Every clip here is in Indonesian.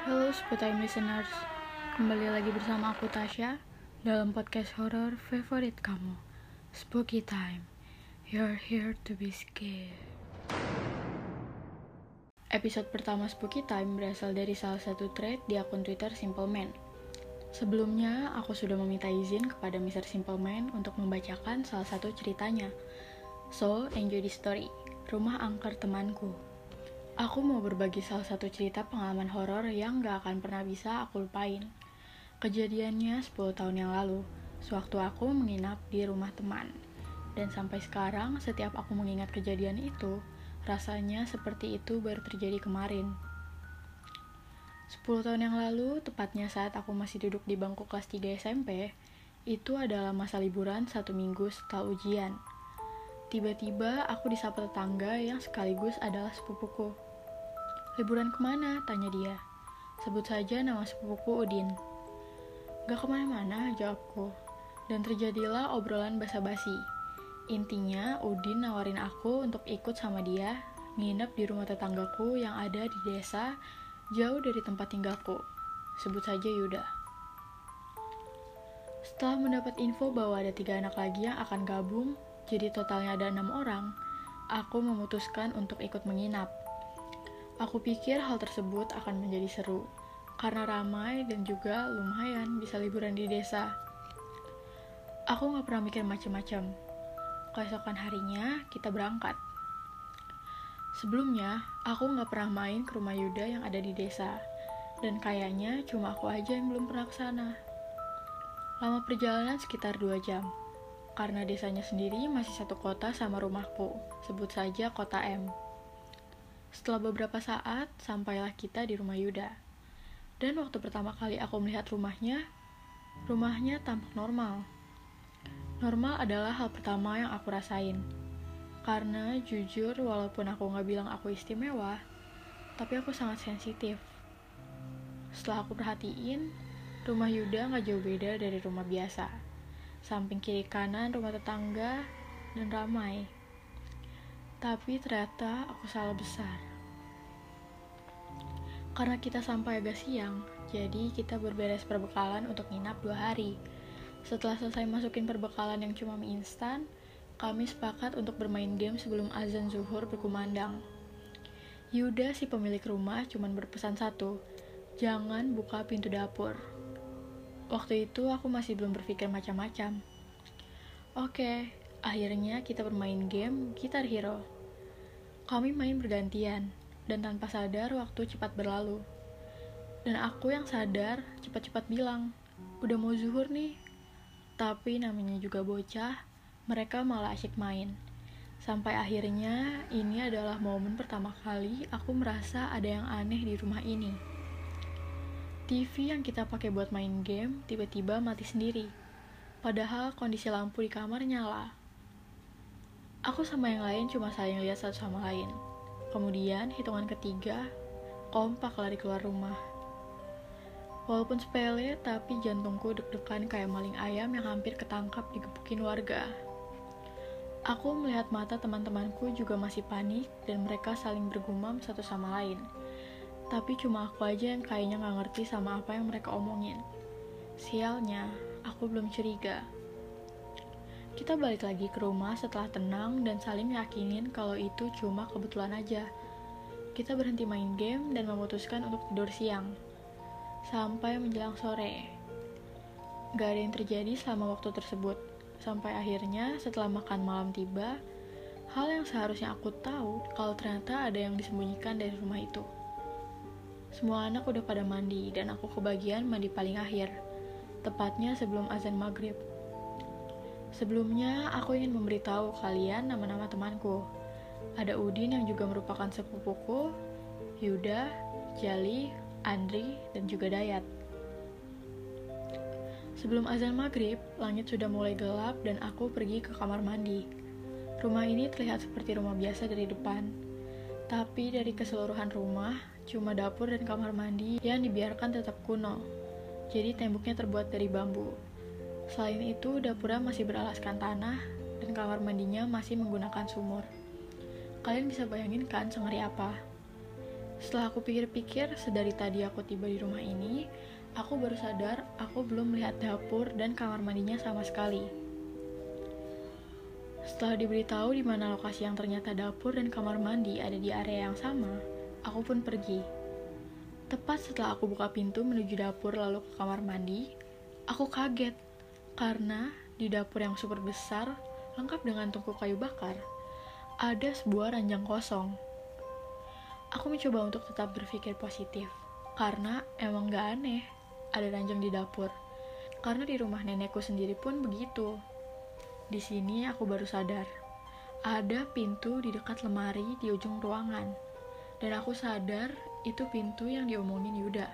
Halo Spotime Listeners, kembali lagi bersama aku Tasya dalam podcast horror favorit kamu, Spooky Time. You're here to be scared. Episode pertama Spooky Time berasal dari salah satu thread di akun Twitter Simple Man. Sebelumnya, aku sudah meminta izin kepada Mr. Simple Man untuk membacakan salah satu ceritanya. So, enjoy the story. Rumah angker temanku. Aku mau berbagi salah satu cerita pengalaman horor yang gak akan pernah bisa aku lupain. Kejadiannya 10 tahun yang lalu, sewaktu aku menginap di rumah teman. Dan sampai sekarang, setiap aku mengingat kejadian itu, rasanya seperti itu baru terjadi kemarin. 10 tahun yang lalu, tepatnya saat aku masih duduk di bangku kelas 3 SMP, itu adalah masa liburan satu minggu setelah ujian. Tiba-tiba aku disapa tetangga yang sekaligus adalah sepupuku. Liburan ke mana? Tanya dia. Sebut saja nama sepupuku Udin. Gak ke mana-mana, jawabku. Dan terjadilah obrolan basa-basi. Intinya, Udin nawarin aku untuk ikut sama dia, nginep di rumah tetanggaku yang ada di desa, jauh dari tempat tinggalku. Sebut saja Yuda. Setelah mendapat info bahwa ada tiga anak lagi yang akan gabung, jadi totalnya ada enam orang, aku memutuskan untuk ikut menginap. Aku pikir hal tersebut akan menjadi seru, karena ramai dan juga lumayan bisa liburan di desa. Aku gak pernah mikir macam-macam. Keesokan harinya, kita berangkat. Sebelumnya, aku gak pernah main ke rumah Yuda yang ada di desa, dan kayaknya cuma aku aja yang belum pernah ke sana. Lama perjalanan sekitar dua jam, karena desanya sendiri masih satu kota sama rumahku, sebut saja kota M. Setelah beberapa saat, sampailah kita di rumah Yuda. Dan waktu pertama kali aku melihat rumahnya, rumahnya tampak normal. Normal adalah hal pertama yang aku rasain. Karena jujur, walaupun aku nggak bilang aku istimewa, tapi aku sangat sensitif. Setelah aku perhatiin, rumah Yuda nggak jauh beda dari rumah biasa. Samping kiri kanan rumah tetangga dan ramai. Tapi ternyata aku salah besar. Karena kita sampai agak siang, jadi kita berberes perbekalan untuk nginap dua hari. Setelah selesai masukin perbekalan yang cuma mie instan, kami sepakat untuk bermain game sebelum azan zuhur berkumandang. Yuda si pemilik rumah cuma berpesan satu, jangan buka pintu dapur. Waktu itu aku masih belum berpikir macam-macam. Oke, akhirnya kita bermain game Gitar Hero. Kami main bergantian, dan tanpa sadar waktu cepat berlalu. Dan aku yang sadar cepat-cepat bilang, udah mau zuhur nih. Tapi namanya juga bocah, mereka malah asyik main. Sampai akhirnya ini adalah momen pertama kali aku merasa ada yang aneh di rumah ini. TV yang kita pakai buat main game tiba-tiba mati sendiri. Padahal kondisi lampu di kamar nyala. Aku sama yang lain cuma saling lihat satu sama lain. Kemudian hitungan ketiga, kompak lari keluar rumah. Walaupun sepele, tapi jantungku deg-degan kayak maling ayam yang hampir ketangkap digebukin warga. Aku melihat mata teman-temanku juga masih panik dan mereka saling bergumam satu sama lain. Tapi cuma aku aja yang kayaknya gak ngerti sama apa yang mereka omongin. Sialnya, aku belum curiga. Kita balik lagi ke rumah setelah tenang dan saling yakinin kalau itu cuma kebetulan aja. Kita berhenti main game dan memutuskan untuk tidur siang. Sampai menjelang sore. Gak ada yang terjadi selama waktu tersebut. Sampai akhirnya setelah makan malam tiba, hal yang seharusnya aku tahu kalau ternyata ada yang disembunyikan dari rumah itu. Semua anak udah pada mandi dan aku kebagian mandi paling akhir, tepatnya sebelum azan maghrib. Sebelumnya, aku ingin memberitahu kalian nama-nama temanku. Ada Udin yang juga merupakan sepupuku, Yuda, Jali, Andri, dan juga Dayat. Sebelum azan maghrib, langit sudah mulai gelap dan aku pergi ke kamar mandi. Rumah ini terlihat seperti rumah biasa dari depan. Tapi dari keseluruhan rumah, cuma dapur dan kamar mandi yang dibiarkan tetap kuno. Jadi temboknya terbuat dari bambu. Selain itu, dapurnya masih beralaskan tanah dan kamar mandinya masih menggunakan sumur. Kalian bisa bayangin kan sengeri apa? Setelah aku pikir-pikir, sedari tadi aku tiba di rumah ini, aku baru sadar aku belum melihat dapur dan kamar mandinya sama sekali. Setelah diberitahu di mana lokasi yang ternyata dapur dan kamar mandi ada di area yang sama, aku pun pergi. Tepat setelah aku buka pintu menuju dapur lalu ke kamar mandi, aku kaget karena di dapur yang super besar, lengkap dengan tungku kayu bakar, ada sebuah ranjang kosong. Aku mencoba untuk tetap berpikir positif, karena emang gak aneh ada ranjang di dapur. Karena di rumah nenekku sendiri pun begitu. Di sini aku baru sadar, ada pintu di dekat lemari di ujung ruangan. Dan aku sadar itu pintu yang diomongin Yuda.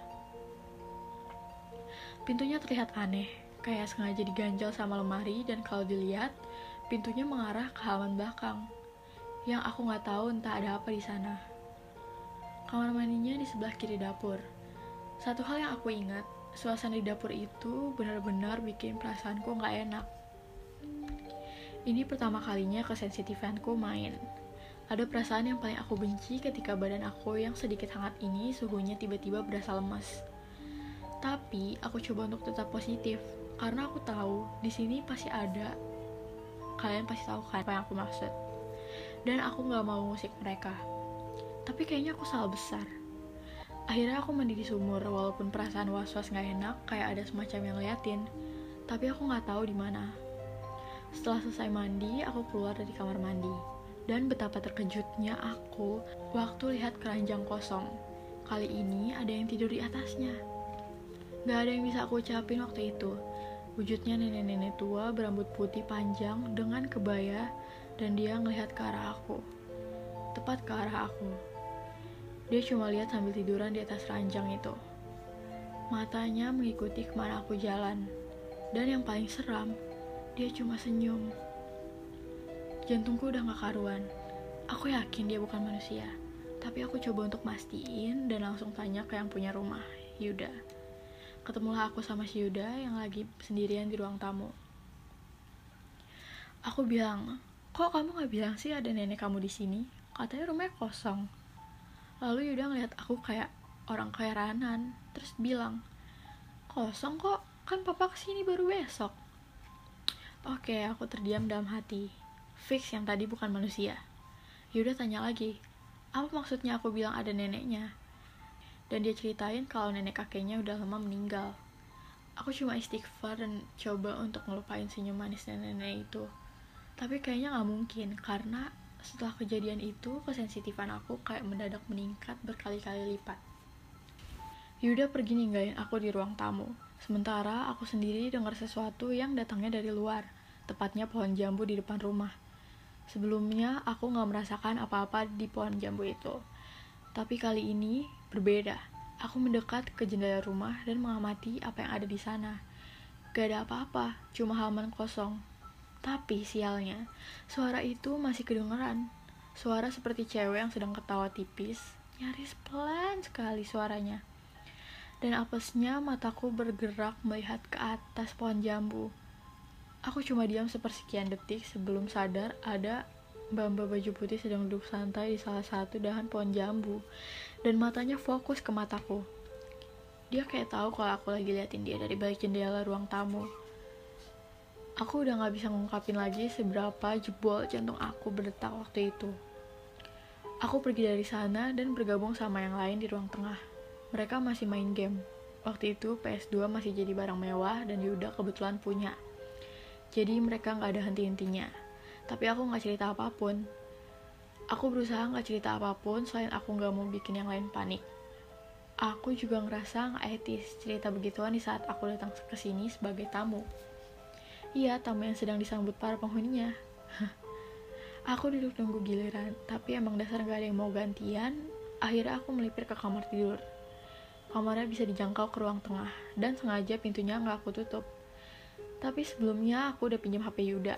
Pintunya terlihat aneh, kayak sengaja diganjal sama lemari dan kalau dilihat, pintunya mengarah ke halaman belakang. Yang aku nggak tahu entah ada apa di sana. Kamar mandinya di sebelah kiri dapur. Satu hal yang aku ingat, suasana di dapur itu benar-benar bikin perasaanku nggak enak. Ini pertama kalinya kesensitifanku main. Ada perasaan yang paling aku benci ketika badan aku yang sedikit hangat ini suhunya tiba-tiba berasa lemas. Tapi aku coba untuk tetap positif karena aku tahu di sini pasti ada. Kalian pasti tahu kan apa yang aku maksud. Dan aku nggak mau musik mereka tapi kayaknya aku salah besar. Akhirnya aku mandi di sumur, walaupun perasaan was-was gak enak, kayak ada semacam yang ngeliatin. Tapi aku gak tahu di mana. Setelah selesai mandi, aku keluar dari kamar mandi. Dan betapa terkejutnya aku waktu lihat keranjang kosong. Kali ini ada yang tidur di atasnya. Gak ada yang bisa aku ucapin waktu itu. Wujudnya nenek-nenek tua berambut putih panjang dengan kebaya dan dia ngelihat ke arah aku. Tepat ke arah aku. Dia cuma lihat sambil tiduran di atas ranjang itu. Matanya mengikuti ke mana aku jalan. Dan yang paling seram, dia cuma senyum. Jantungku udah gak karuan. Aku yakin dia bukan manusia. Tapi aku coba untuk mastiin dan langsung tanya ke yang punya rumah, Yuda. Ketemulah aku sama si Yuda yang lagi sendirian di ruang tamu. Aku bilang, kok kamu gak bilang sih ada nenek kamu di sini? Katanya rumahnya kosong. Lalu Yuda ngeliat aku kayak orang keheranan, terus bilang, kosong kok, kan papa ke sini baru besok. Oke, aku terdiam dalam hati. Fix yang tadi bukan manusia. Yuda tanya lagi, apa maksudnya aku bilang ada neneknya? Dan dia ceritain kalau nenek kakeknya udah lama meninggal. Aku cuma istighfar dan coba untuk ngelupain senyum manis nenek-nenek itu. Tapi kayaknya gak mungkin, karena setelah kejadian itu, kesensitifan aku kayak mendadak meningkat berkali-kali lipat. Yuda pergi ninggalin aku di ruang tamu. Sementara aku sendiri dengar sesuatu yang datangnya dari luar, tepatnya pohon jambu di depan rumah. Sebelumnya, aku gak merasakan apa-apa di pohon jambu itu. Tapi kali ini berbeda. Aku mendekat ke jendela rumah dan mengamati apa yang ada di sana. Gak ada apa-apa, cuma halaman kosong. Tapi sialnya, suara itu masih kedengeran. Suara seperti cewek yang sedang ketawa tipis, nyaris pelan sekali suaranya. Dan apesnya mataku bergerak melihat ke atas pohon jambu. Aku cuma diam sepersekian detik sebelum sadar ada Mbak baju putih sedang duduk santai di salah satu dahan pohon jambu dan matanya fokus ke mataku. Dia kayak tahu kalau aku lagi liatin dia dari balik jendela ruang tamu. Aku udah gak bisa ngungkapin lagi seberapa jebol jantung aku berdetak waktu itu. Aku pergi dari sana dan bergabung sama yang lain di ruang tengah. Mereka masih main game. Waktu itu PS2 masih jadi barang mewah dan Yuda kebetulan punya. Jadi mereka gak ada henti-hentinya. Tapi aku gak cerita apa pun. Aku berusaha gak cerita apa pun selain aku gak mau bikin yang lain panik. Aku juga ngerasa gak etis cerita begituan di saat aku datang ke sini sebagai tamu. Iya, tamu yang sedang disambut para penghuninya. aku duduk nunggu giliran, tapi emang dasar gak ada yang mau gantian, akhirnya aku melipir ke kamar tidur. Kamarnya bisa dijangkau ke ruang tengah, dan sengaja pintunya gak aku tutup. Tapi sebelumnya aku udah pinjam HP Yuda.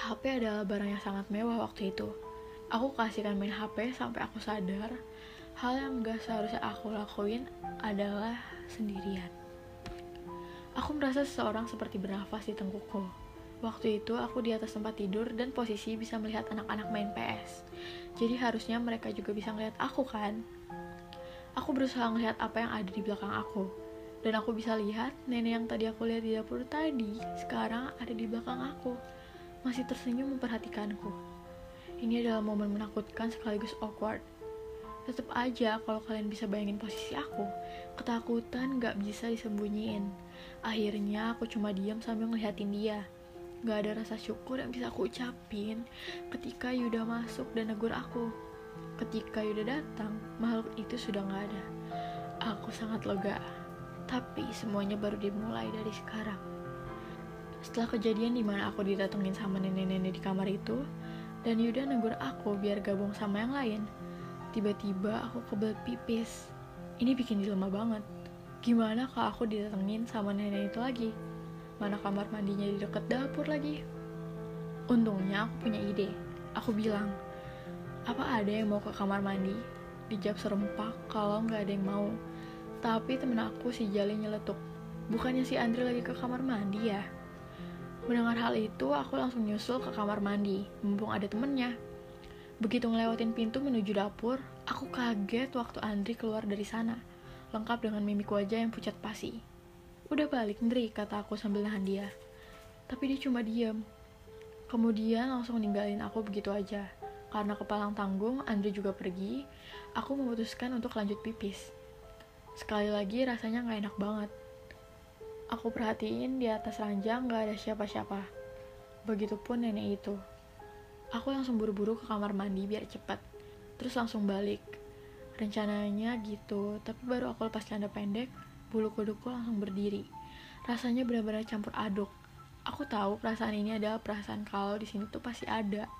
HP adalah barang yang sangat mewah waktu itu. Aku kasihkan main HP sampai aku sadar, hal yang gak seharusnya aku lakuin adalah sendirian. Aku merasa seseorang seperti bernafas di tengkukku. Waktu itu aku di atas tempat tidur dan posisi bisa melihat anak-anak main PS. Jadi harusnya mereka juga bisa ngeliat aku kan? Aku berusaha ngeliat apa yang ada di belakang aku. Dan aku bisa lihat nenek yang tadi aku lihat di dapur tadi, sekarang ada di belakang aku. Masih tersenyum memperhatikanku. Ini adalah momen menakutkan sekaligus awkward. Tetap aja kalau kalian bisa bayangin posisi aku, ketakutan gak bisa disembunyiin. Akhirnya aku cuma diam sambil ngeliatin dia. Gak ada rasa syukur yang bisa aku ucapin ketika Yuda masuk dan negur aku. Ketika Yuda datang, makhluk itu sudah gak ada. Aku sangat lega. Tapi semuanya baru dimulai dari sekarang. Setelah kejadian di mana aku didatengin sama nenek-nenek di kamar itu, dan Yuda negur aku biar gabung sama yang lain, tiba-tiba aku kebelet pipis. Ini bikin dilema banget. Gimana kalau aku didatengin sama nenek itu lagi? Mana kamar mandinya di deket dapur lagi? Untungnya aku punya ide. Aku bilang, apa ada yang mau ke kamar mandi? Dijawab serempak kalau nggak ada yang mau. Tapi temen aku si Jali nyeletuk. Bukannya si Andri lagi ke kamar mandi ya? Mendengar hal itu, aku langsung nyusul ke kamar mandi, mumpung ada temennya. Begitu ngelewatin pintu menuju dapur, aku kaget waktu Andri keluar dari sana, lengkap dengan mimik wajah yang pucat pasi. Udah balik, Andri, kata aku sambil nahan dia. Tapi dia cuma diam. Kemudian langsung ninggalin aku begitu aja. Karena kepalang tanggung, Andri juga pergi, aku memutuskan untuk lanjut pipis. Sekali lagi rasanya gak enak banget. Aku perhatiin di atas ranjang gak ada siapa-siapa. Begitupun nenek itu. Aku langsung buru-buru ke kamar mandi biar cepet. Terus langsung balik. Rencananya gitu, tapi baru aku lepas celana pendek, bulu kuduku langsung berdiri. Rasanya benar-benar campur aduk. Aku tahu perasaan ini adalah perasaan kalau di sini tuh pasti ada.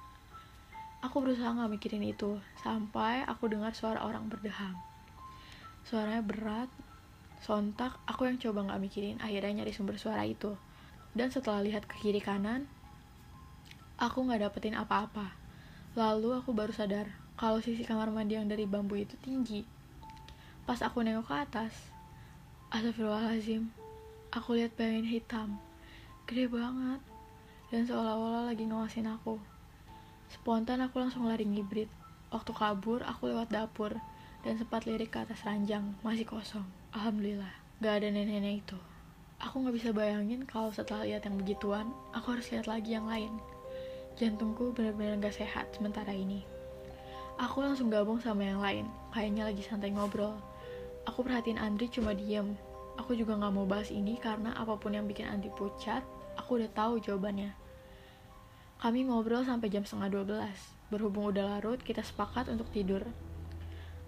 Aku berusaha gak mikirin itu, sampai aku dengar suara orang berdeham. Suaranya berat, sontak aku yang coba gak mikirin akhirnya nyari sumber suara itu. Dan setelah lihat ke kiri kanan, aku gak dapetin apa-apa. Lalu aku baru sadar kalau sisi kamar mandi yang dari bambu itu tinggi. Pas aku nengok ke atas, astagfirullahaladzim, aku lihat bayangan hitam, gede banget, dan seolah-olah lagi ngawasin aku. Spontan aku langsung lari ngibrit. Waktu kabur, aku lewat dapur, dan sempat lirik ke atas ranjang, masih kosong. Alhamdulillah, gak ada nenek-nenek itu. Aku gak bisa bayangin kalau setelah lihat yang begituan, aku harus lihat lagi yang lain. Jantungku benar-benar gak sehat sementara ini. Aku langsung gabung sama yang lain, kayaknya lagi santai ngobrol. Aku perhatiin Andri cuma diem. Aku juga gak mau bahas ini karena apa pun yang bikin Andri pucat, aku udah tahu jawabannya. Kami ngobrol sampai jam setengah 12. Berhubung udah larut, kita sepakat untuk tidur.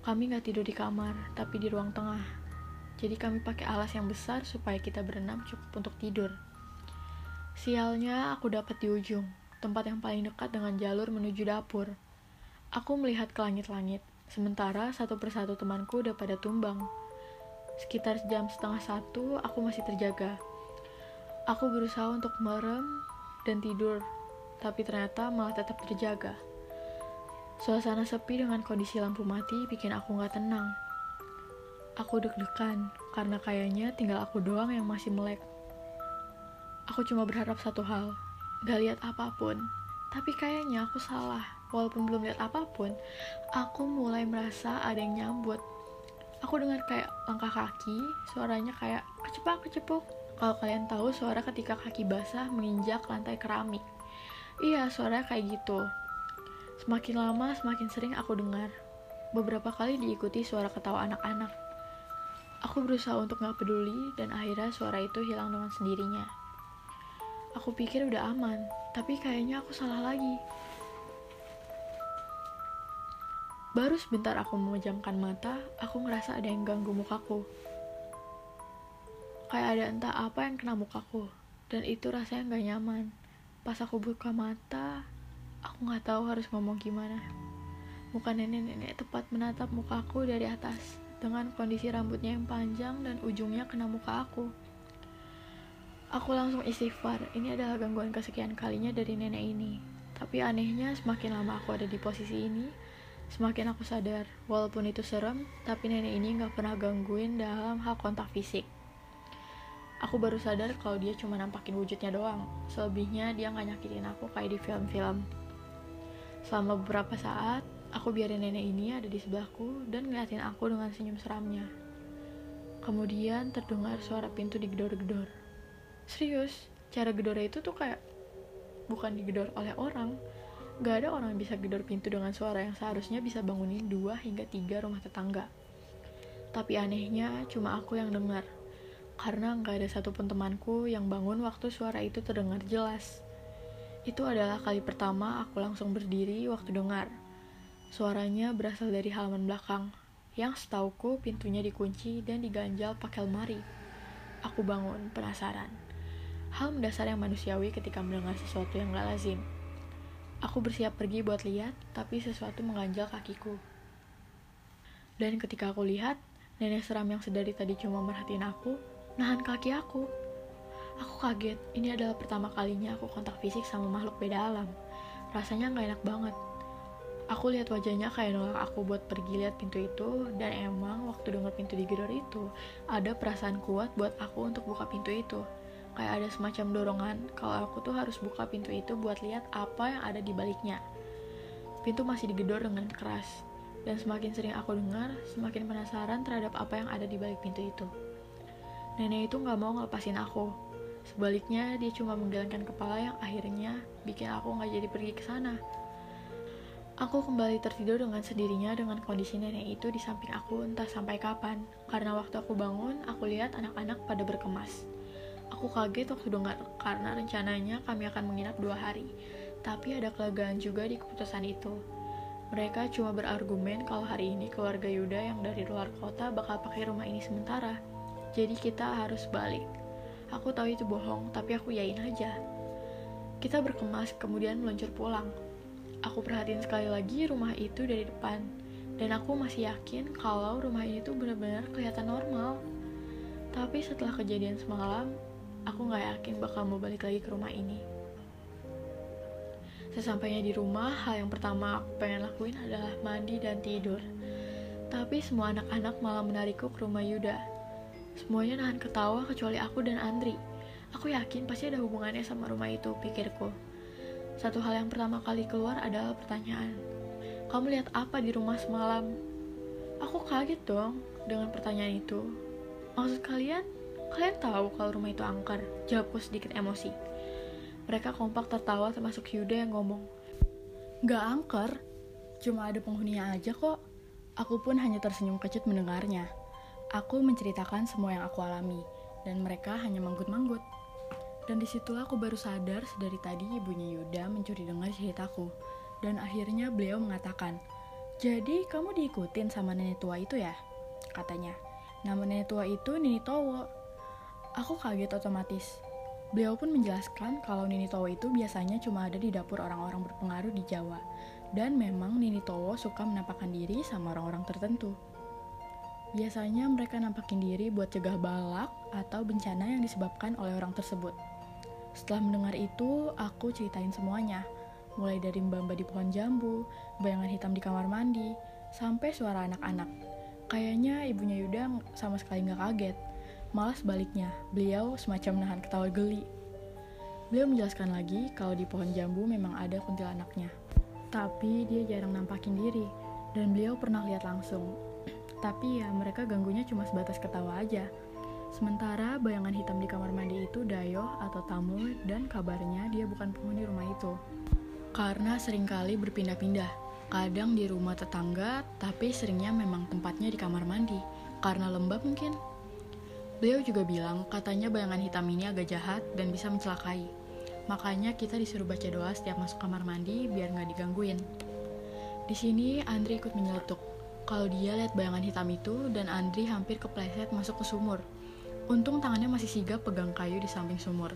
Kami gak tidur di kamar, tapi di ruang tengah. Jadi kami pakai alas yang besar supaya kita berenam cukup untuk tidur. Sialnya aku dapat di ujung, tempat yang paling dekat dengan jalur menuju dapur. Aku melihat ke langit-langit, sementara satu persatu temanku udah pada tumbang. Sekitar jam setengah satu, aku masih terjaga. Aku berusaha untuk merem dan tidur, tapi ternyata malah tetap terjaga. Suasana sepi dengan kondisi lampu mati bikin aku gak tenang. Aku deg-degan karena kayaknya tinggal aku doang yang masih melek. Aku cuma berharap satu hal, gak lihat apa pun. Tapi kayaknya aku salah. Walaupun belum lihat apa pun, aku mulai merasa ada yang nyambut. Aku dengar kayak langkah kaki, suaranya kayak kecepak kecepuk. Kalau kalian tahu suara ketika kaki basah menginjak lantai keramik. Iya, suara kayak gitu. Semakin lama, semakin sering aku dengar. Beberapa kali diikuti suara ketawa anak-anak. Aku berusaha untuk gak peduli, dan akhirnya suara itu hilang dengan sendirinya. Aku pikir udah aman, tapi kayaknya aku salah lagi. Baru sebentar aku memejamkan mata, aku ngerasa ada yang ganggu mukaku. Kayak ada entah apa yang kena mukaku, dan itu rasanya gak nyaman. Pas aku buka mata, aku gak tahu harus ngomong gimana. Muka nenek-nenek tepat menatap mukaku dari atas, dengan kondisi rambutnya yang panjang dan ujungnya kena muka aku. Aku langsung istighfar, ini adalah gangguan kesekian kalinya dari nenek ini. Tapi anehnya, semakin lama aku ada di posisi ini, semakin aku sadar, walaupun itu serem, tapi nenek ini gak pernah gangguin dalam hal kontak fisik. Aku baru sadar kalau dia cuma nampakin wujudnya doang, selebihnya dia gak nyakitin aku kayak di film-film. Selama beberapa saat, Aku biarin nenek ini ada di sebelahku dan ngeliatin aku dengan senyum seramnya. Kemudian terdengar suara pintu digedor-gedor. Serius, cara gedornya itu tuh kayak bukan digedor oleh orang. Gak ada orang yang bisa gedor pintu dengan suara yang seharusnya bisa bangunin dua hingga tiga rumah tetangga. Tapi anehnya cuma aku yang dengar. Karena nggak ada satupun temanku yang bangun waktu suara itu terdengar jelas. Itu adalah kali pertama aku langsung berdiri waktu dengar. Suaranya berasal dari halaman belakang, yang setauku pintunya dikunci dan diganjal pakai lemari. Aku bangun, penasaran. Hal mendasar yang manusiawi ketika mendengar sesuatu yang gak lazim. Aku bersiap pergi buat lihat, tapi sesuatu mengganjal kakiku. Dan ketika aku lihat, nenek seram yang sedari tadi cuma merhatiin aku, nahan kaki aku. Aku kaget, ini adalah pertama kalinya aku kontak fisik sama makhluk beda alam. Rasanya nggak enak banget. Aku lihat wajahnya kayak nolak aku buat pergi lihat pintu itu, dan emang waktu denger pintu digedor itu, ada perasaan kuat buat aku untuk buka pintu itu. Kayak ada semacam dorongan kalau aku tuh harus buka pintu itu buat lihat apa yang ada di baliknya. Pintu masih digedor dengan keras, dan semakin sering aku dengar, semakin penasaran terhadap apa yang ada di balik pintu itu. Nenek itu nggak mau ngelepasin aku, Sebaliknya, dia cuma menggelengkan kepala yang akhirnya bikin aku nggak jadi pergi ke sana. Aku kembali tertidur dengan sendirinya dengan kondisi nenek itu di samping aku entah sampai kapan. Karena waktu aku bangun, aku lihat anak-anak pada berkemas. Aku kaget waktu dengar karena rencananya kami akan menginap dua hari. Tapi ada kelegaan juga di keputusan itu. Mereka cuma berargumen kalau hari ini keluarga Yuda yang dari luar kota bakal pakai rumah ini sementara. Jadi kita harus balik. Aku tahu itu bohong, tapi aku yain aja. Kita berkemas, kemudian meluncur pulang. Aku perhatiin sekali lagi rumah itu dari depan, dan aku masih yakin kalau rumah ini tuh benar-benar kelihatan normal. Tapi setelah kejadian semalam, aku nggak yakin bakal mau balik lagi ke rumah ini. Sesampainya di rumah, hal yang pertama aku pengen lakuin adalah mandi dan tidur. Tapi semua anak-anak malah menarikku ke rumah Yuda Semuanya nahan ketawa kecuali aku dan Andri. Aku yakin pasti ada hubungannya sama rumah itu, pikirku. Satu hal yang pertama kali keluar adalah pertanyaan. Kamu lihat apa di rumah semalam? Aku kaget dong dengan pertanyaan itu. Maksud kalian? Kalian tahu kalau rumah itu angker? Jawabku sedikit emosi. Mereka kompak tertawa termasuk Yuda yang ngomong. Gak angker, cuma ada penghuninya aja kok. Aku pun hanya tersenyum kecut mendengarnya. Aku menceritakan semua yang aku alami, dan mereka hanya manggut-manggut. Dan di situlah aku baru sadar sedari tadi ibunya Yuda mencuri dengar ceritaku. Dan akhirnya beliau mengatakan, Jadi kamu diikutin sama nenek tua itu ya? Katanya, nama nenek tua itu Nini Towo. Aku kaget otomatis. Beliau pun menjelaskan kalau Nini Towo itu biasanya cuma ada di dapur orang-orang berpengaruh di Jawa. Dan memang Nini Towo suka menampakkan diri sama orang-orang tertentu. Biasanya mereka nampakin diri buat cegah balak atau bencana yang disebabkan oleh orang tersebut. Setelah mendengar itu, aku ceritain semuanya. Mulai dari mbak-mbak di pohon jambu, bayangan hitam di kamar mandi, sampai suara anak-anak. Kayaknya ibunya Yuda sama sekali nggak kaget. Malah sebaliknya, beliau semacam nahan ketawa geli. Beliau menjelaskan lagi kalau di pohon jambu memang ada kuntilanaknya. Tapi dia jarang nampakin diri, dan beliau pernah lihat langsung tapi ya mereka ganggunya cuma sebatas ketawa aja. Sementara bayangan hitam di kamar mandi itu Dayo atau tamu dan kabarnya dia bukan penghuni rumah itu. Karena sering kali berpindah-pindah. Kadang di rumah tetangga, tapi seringnya memang tempatnya di kamar mandi. Karena lembab mungkin. Beliau juga bilang katanya bayangan hitam ini agak jahat dan bisa mencelakai. Makanya kita disuruh baca doa setiap masuk kamar mandi biar nggak digangguin. Di sini Andri ikut menyeletuk kalau dia lihat bayangan hitam itu dan Andri hampir kepleset masuk ke sumur. Untung tangannya masih sigap pegang kayu di samping sumur.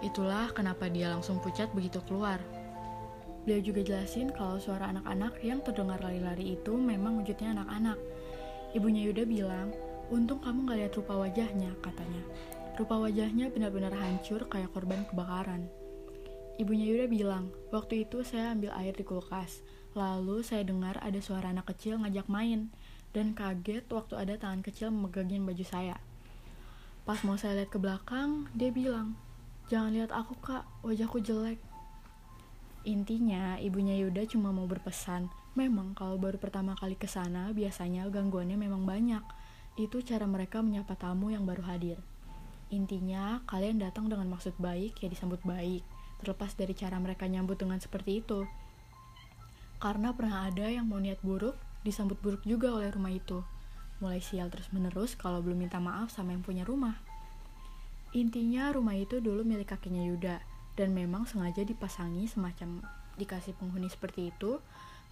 Itulah kenapa dia langsung pucat begitu keluar. Beliau juga jelasin kalau suara anak-anak yang terdengar lari-lari itu memang wujudnya anak-anak. Ibunya Yuda bilang, untung kamu gak lihat rupa wajahnya, katanya. Rupa wajahnya benar-benar hancur kayak korban kebakaran. Ibunya Yuda bilang, waktu itu saya ambil air di kulkas, Lalu saya dengar ada suara anak kecil ngajak main, dan kaget waktu ada tangan kecil memegangin baju saya. Pas mau saya lihat ke belakang, dia bilang, Jangan lihat aku kak, wajahku jelek. Intinya, ibunya Yuda cuma mau berpesan Memang kalau baru pertama kali ke sana, biasanya gangguannya memang banyak. Itu cara mereka menyapa tamu yang baru hadir. Intinya, kalian datang dengan maksud baik, ya disambut baik. Terlepas dari cara mereka nyambut dengan seperti itu. Karena pernah ada yang mau niat buruk, disambut buruk juga oleh rumah itu. Mulai sial terus menerus kalau belum minta maaf sama yang punya rumah. Intinya rumah itu dulu milik kakeknya Yuda, dan memang sengaja dipasangi semacam dikasih penghuni seperti itu,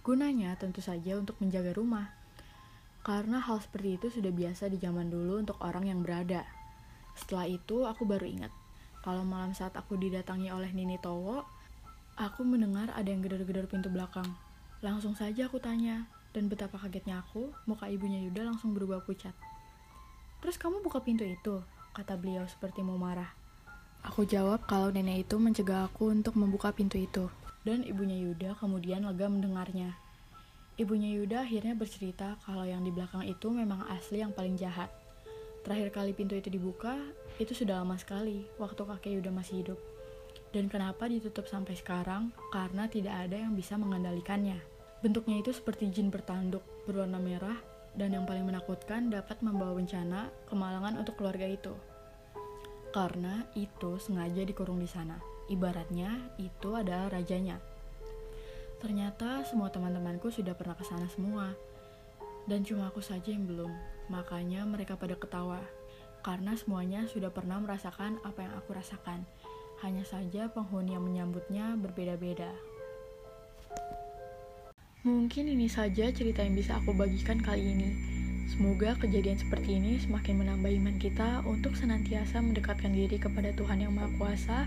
gunanya tentu saja untuk menjaga rumah. Karena hal seperti itu sudah biasa di zaman dulu untuk orang yang berada. Setelah itu aku baru ingat, kalau malam saat aku didatangi oleh Nini Towo, aku mendengar ada yang gedor-gedor pintu belakang. Langsung saja aku tanya, dan betapa kagetnya aku, muka ibunya Yuda langsung berubah pucat. Terus kamu buka pintu itu? Kata beliau seperti mau marah. Aku jawab kalau nenek itu mencegah aku untuk membuka pintu itu. Dan ibunya Yuda kemudian lega mendengarnya. Ibunya Yuda akhirnya bercerita kalau yang di belakang itu memang asli yang paling jahat. Terakhir kali pintu itu dibuka, itu sudah lama sekali, waktu kakek Yuda masih hidup. Dan kenapa ditutup sampai sekarang? Karena tidak ada yang bisa mengendalikannya. Bentuknya itu seperti jin bertanduk, berwarna merah, dan yang paling menakutkan dapat membawa bencana kemalangan untuk keluarga itu. Karena itu sengaja dikurung di sana. Ibaratnya itu adalah rajanya. Ternyata semua teman-temanku sudah pernah ke sana semua. Dan cuma aku saja yang belum. Makanya mereka pada ketawa. Karena semuanya sudah pernah merasakan apa yang aku rasakan. Hanya saja penghuni yang menyambutnya berbeda-beda. Mungkin ini saja cerita yang bisa aku bagikan kali ini. Semoga kejadian seperti ini semakin menambah iman kita untuk senantiasa mendekatkan diri kepada Tuhan Yang Maha Kuasa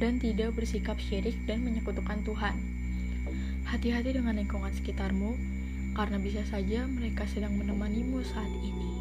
dan tidak bersikap syirik dan menyekutukan Tuhan. Hati-hati dengan lingkungan sekitarmu, karena bisa saja mereka sedang menemanimu saat ini.